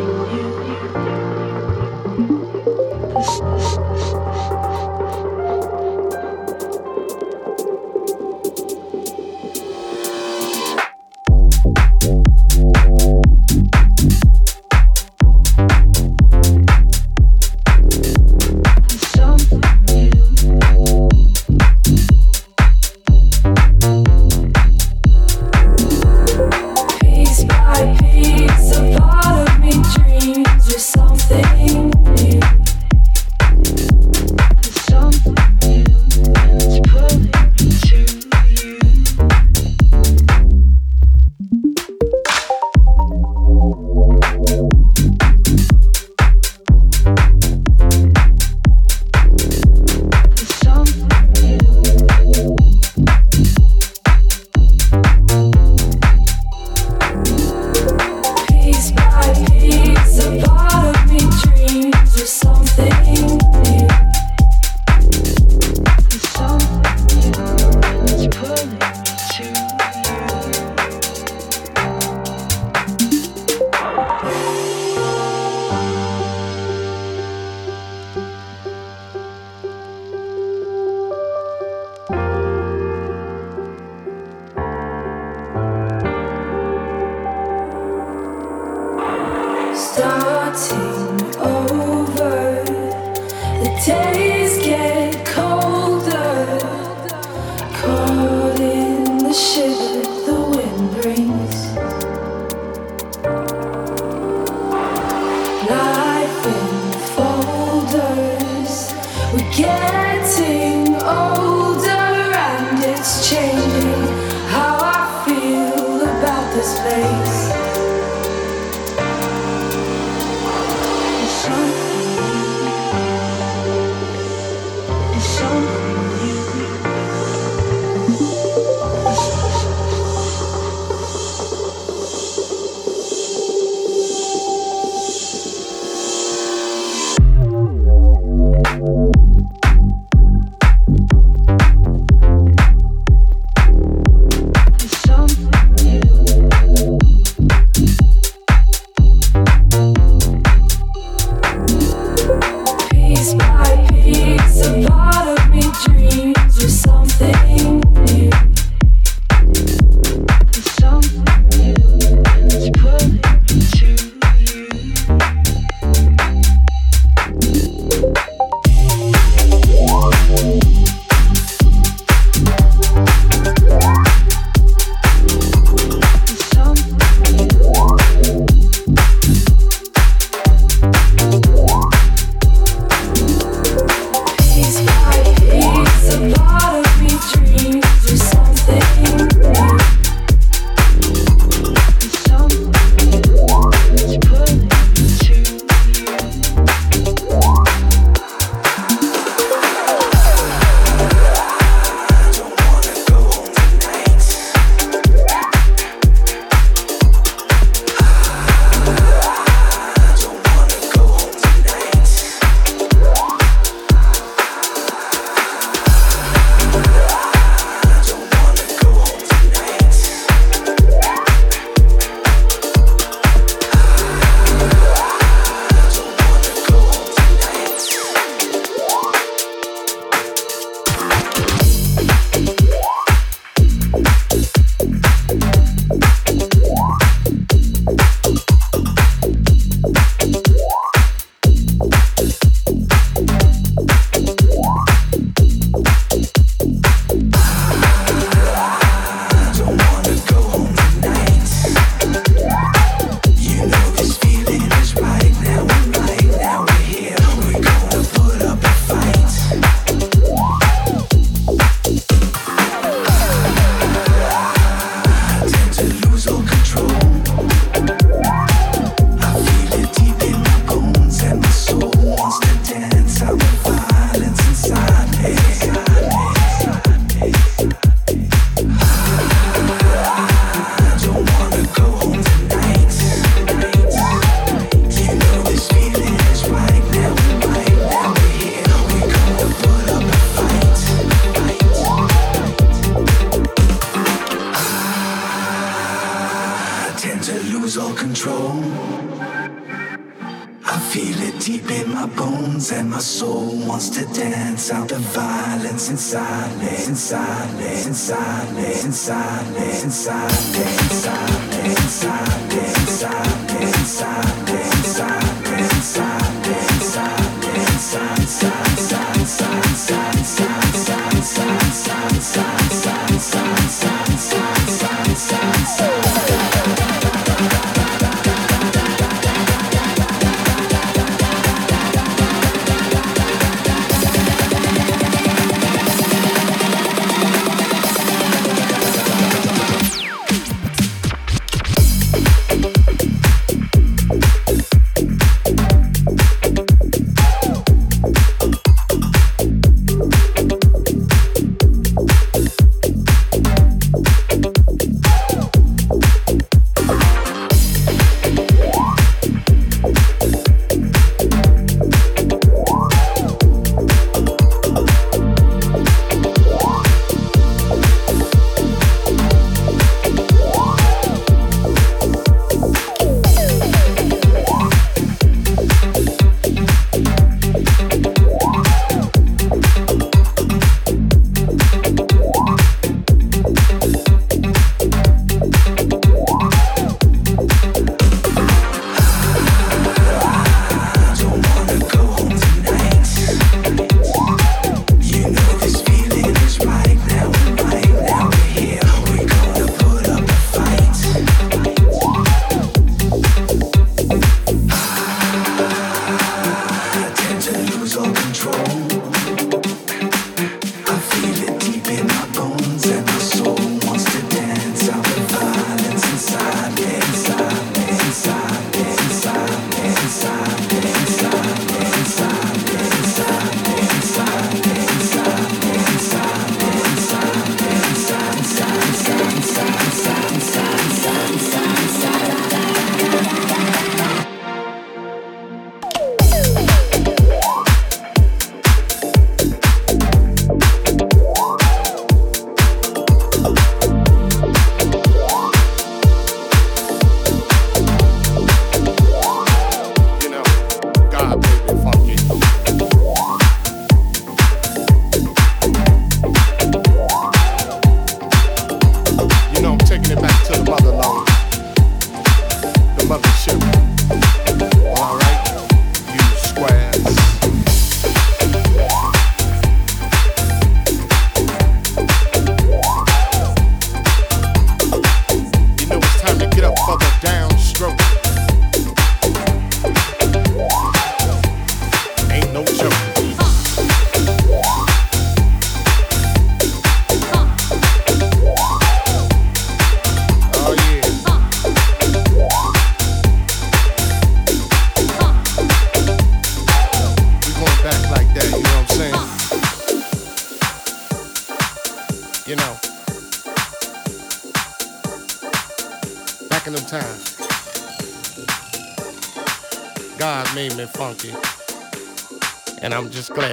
you. light.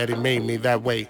that it made me that way.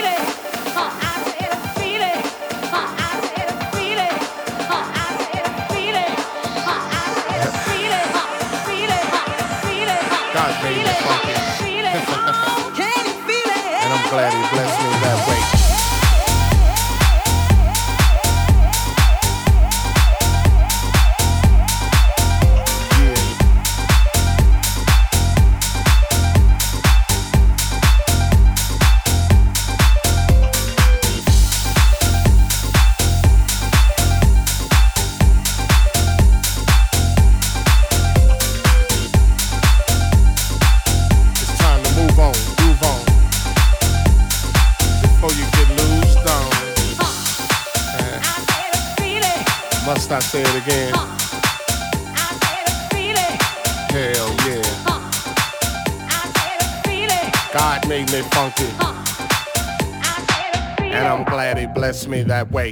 glad he blessed me that way.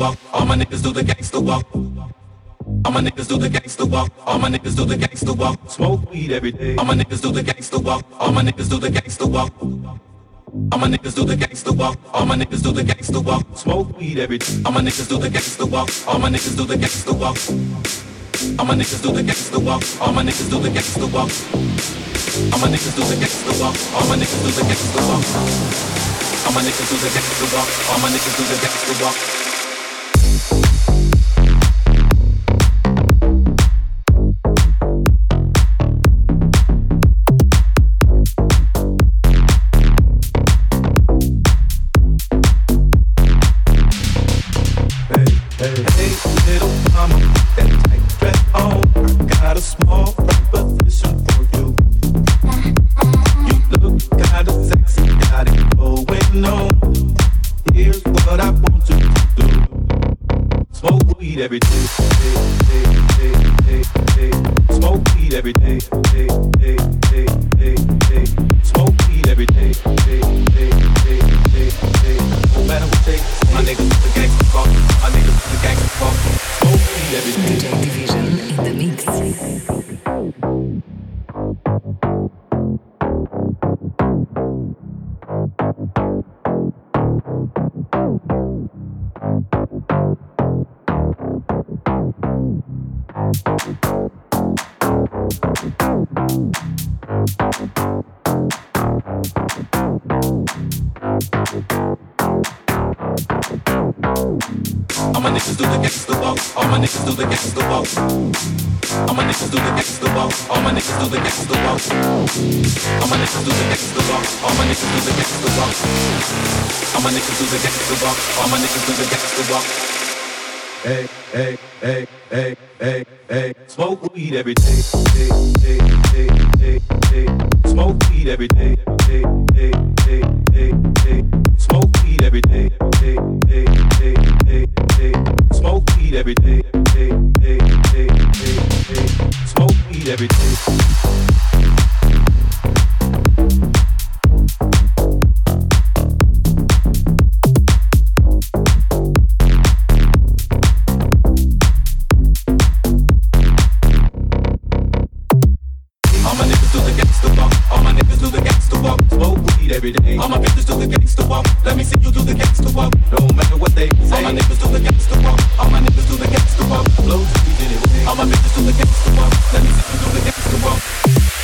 All my niggas do the gangster walk. All my niggas do the gangster walk. All my niggas do the gangster walk. Smoke weed every day. All my niggas do the gangster walk. Smoke weed every day. All my niggas do the gangster walk. All my niggas do the gangster walk. Smoke weed every day. All my niggas do the gangster walk. All my niggas do the gangster walk. All my niggas do the gangster walk. All my niggas do the gangster walk. All my niggas do the gangster walk. All my niggas do the gangster walk. do the gangsta walk. All my niggas do the gangsta walk. All my niggas do the gangsta walk. All my niggas do the gangsta walk. All my niggas do the gangsta walk. All my niggas do the gangsta walk. All my niggas do the gangsta walk. Hey, hey, hey, hey, hey, hey. Smoke weed every day, day, day, day, day, day. Smoke weed every day, day, day, day, day, day. Smoke weed every day. Smoke weed every day. Smoke weed every day. Let me see you do the gangsta walk. No matter what they say. All my niggas do the gangsta walk. All my niggas do the gangster walk. Blow to the All my bitches do the gangsta walk. Let me see you do the gangsta walk.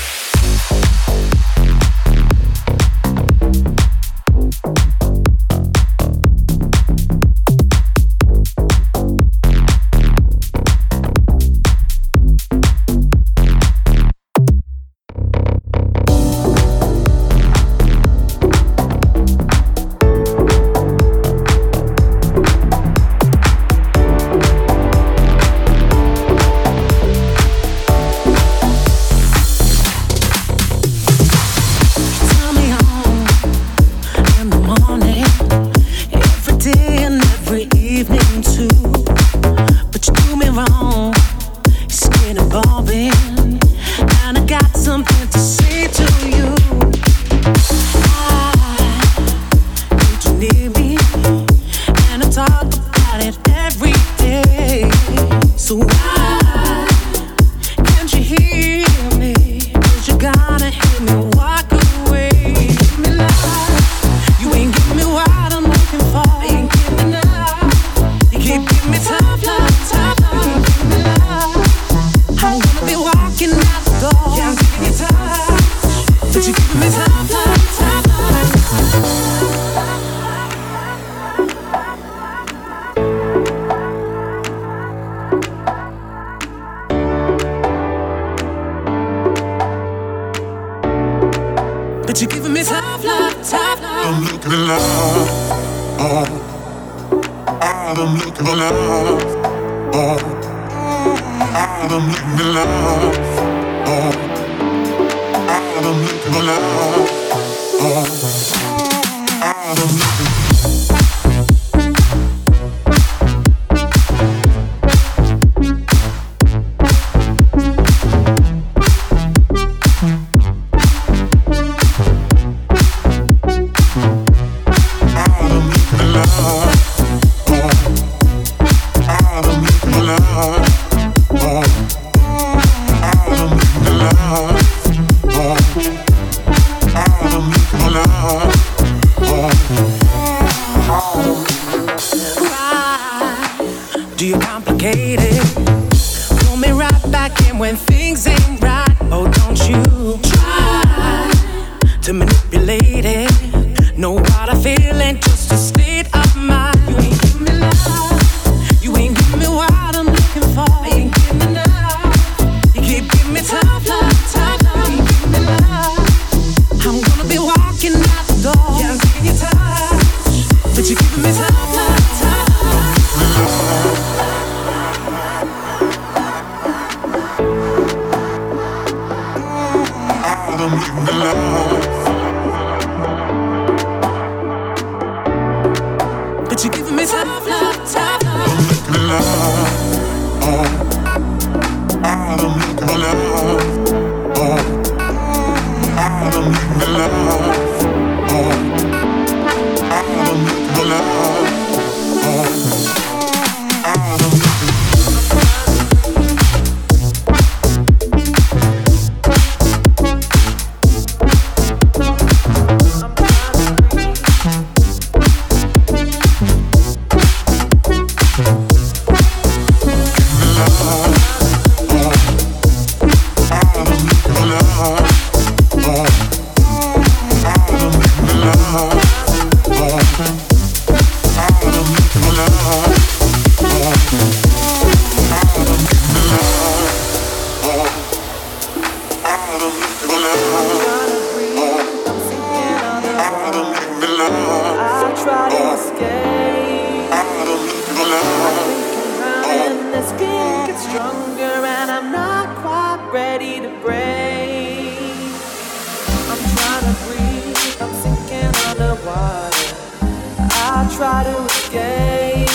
try to escape.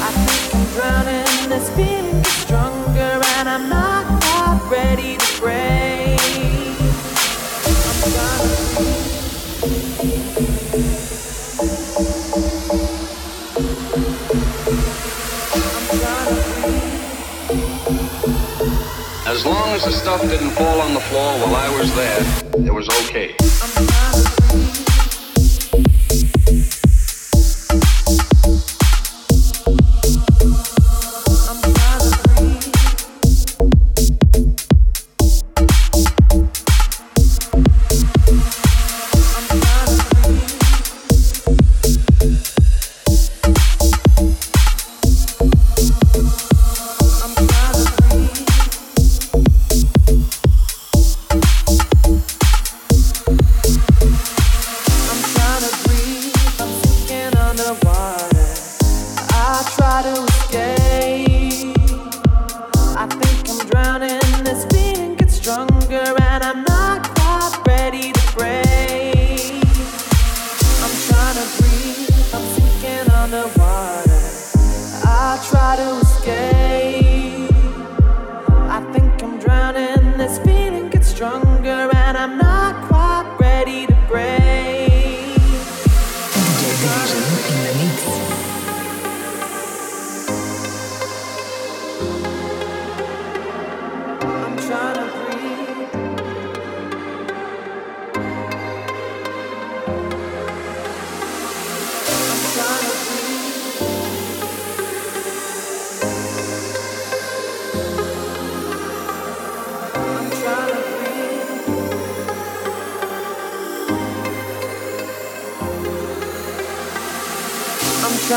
I think I'm drowning, this feeling gets stronger, and I'm not quite ready to break. I'm gonna. As long as the stuff didn't fall on the floor while I was there, it was okay.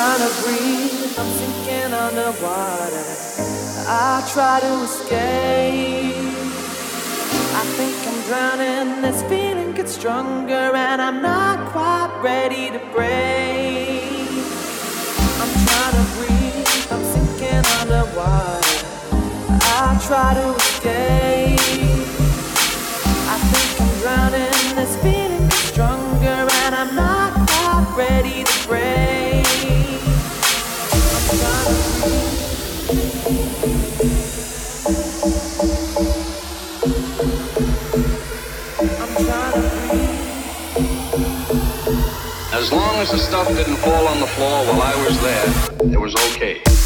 trying to breathe, I'm sinking underwater. I try to escape. I think I'm drowning, this feeling gets stronger, and I'm not quite ready to break. I'm trying to breathe, I'm sinking underwater. I try to escape. I think I'm drowning. long as the stuff didn't fall on the floor while I was there, it was okay.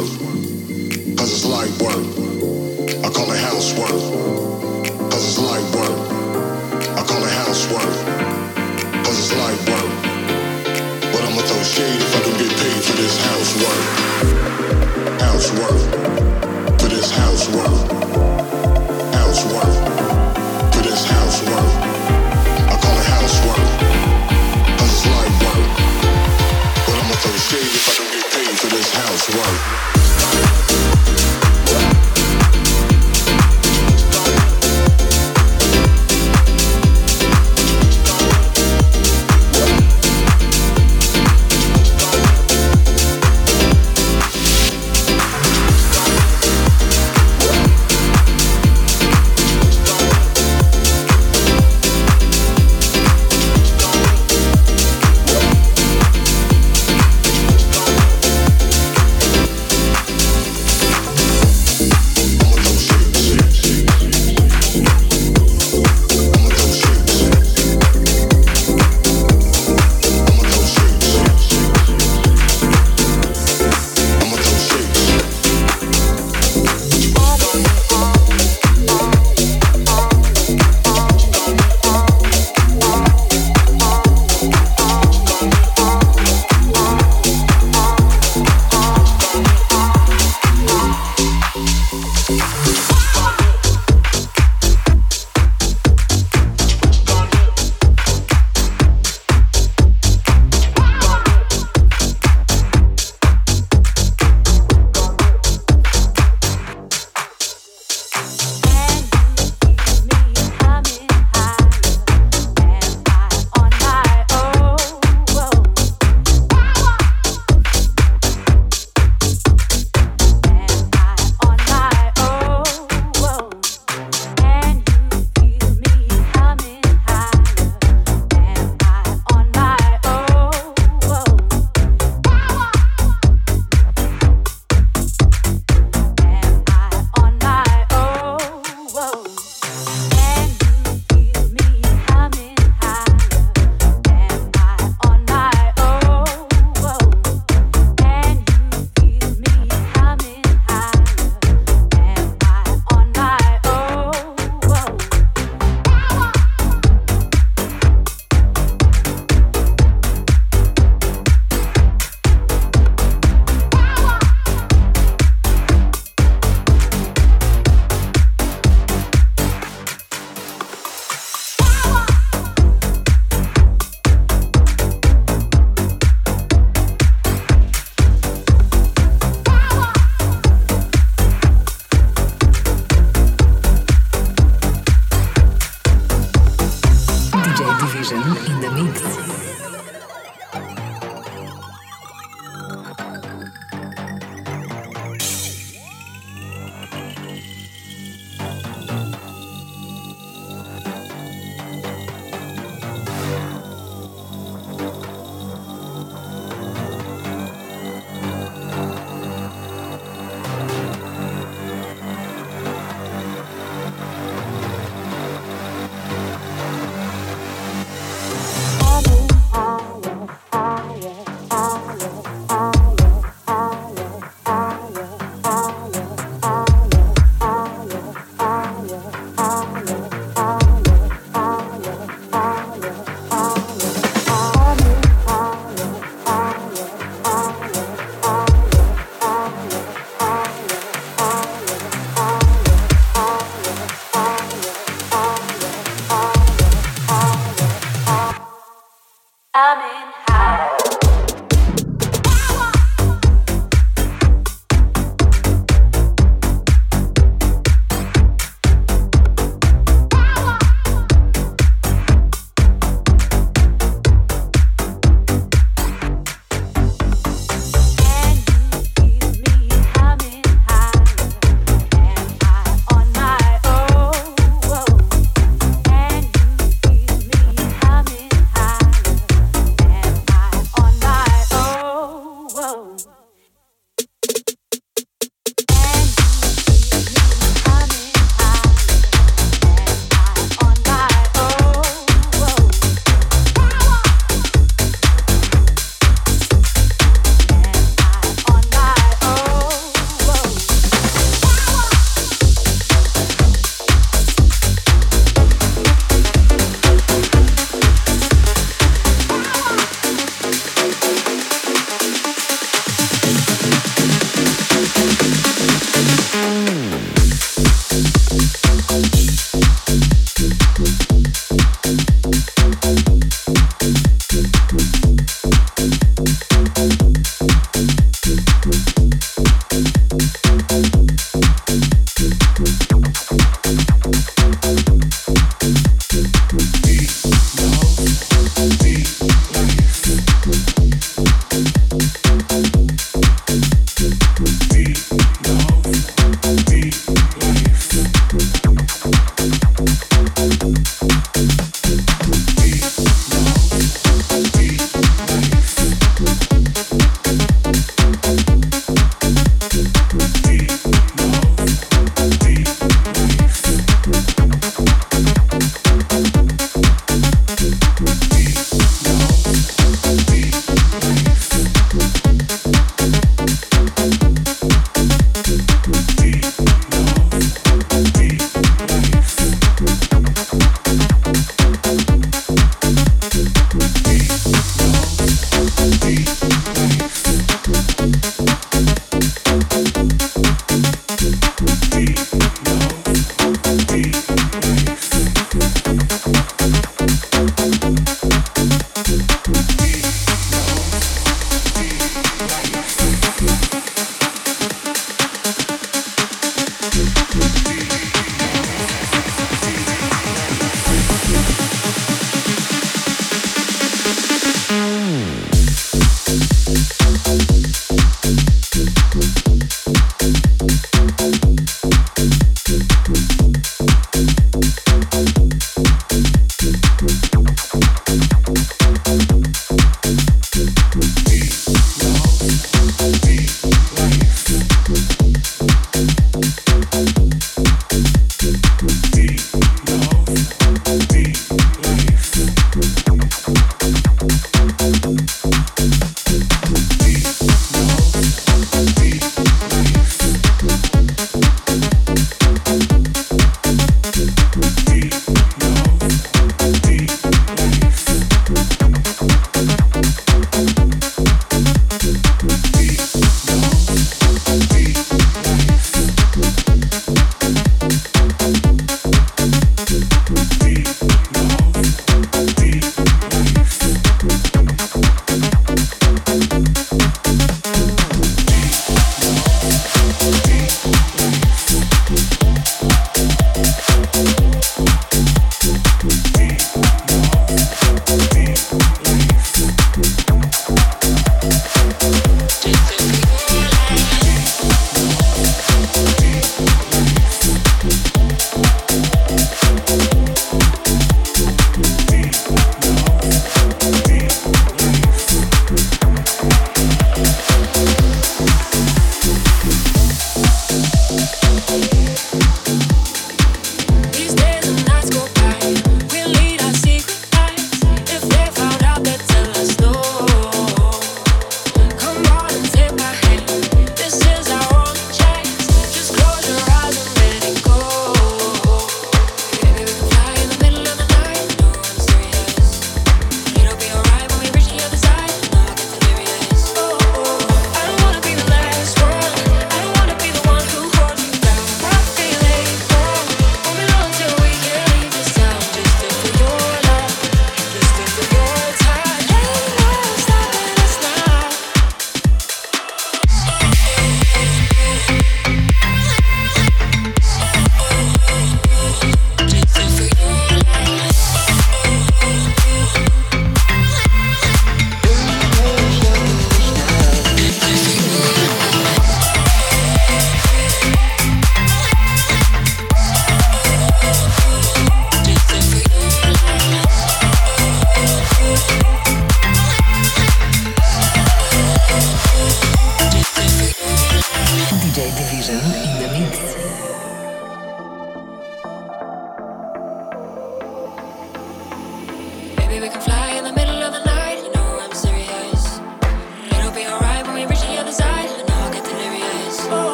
Housework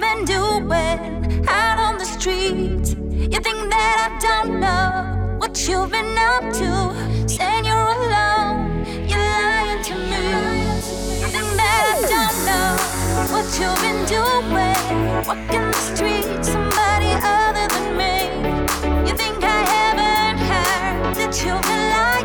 been doing out on the streets. You think that I don't know what you've been up to? Saying you're alone, you're lying to me. You think that I don't know what you've been doing? Walking the streets, somebody other than me. You think I haven't heard that you've been lying?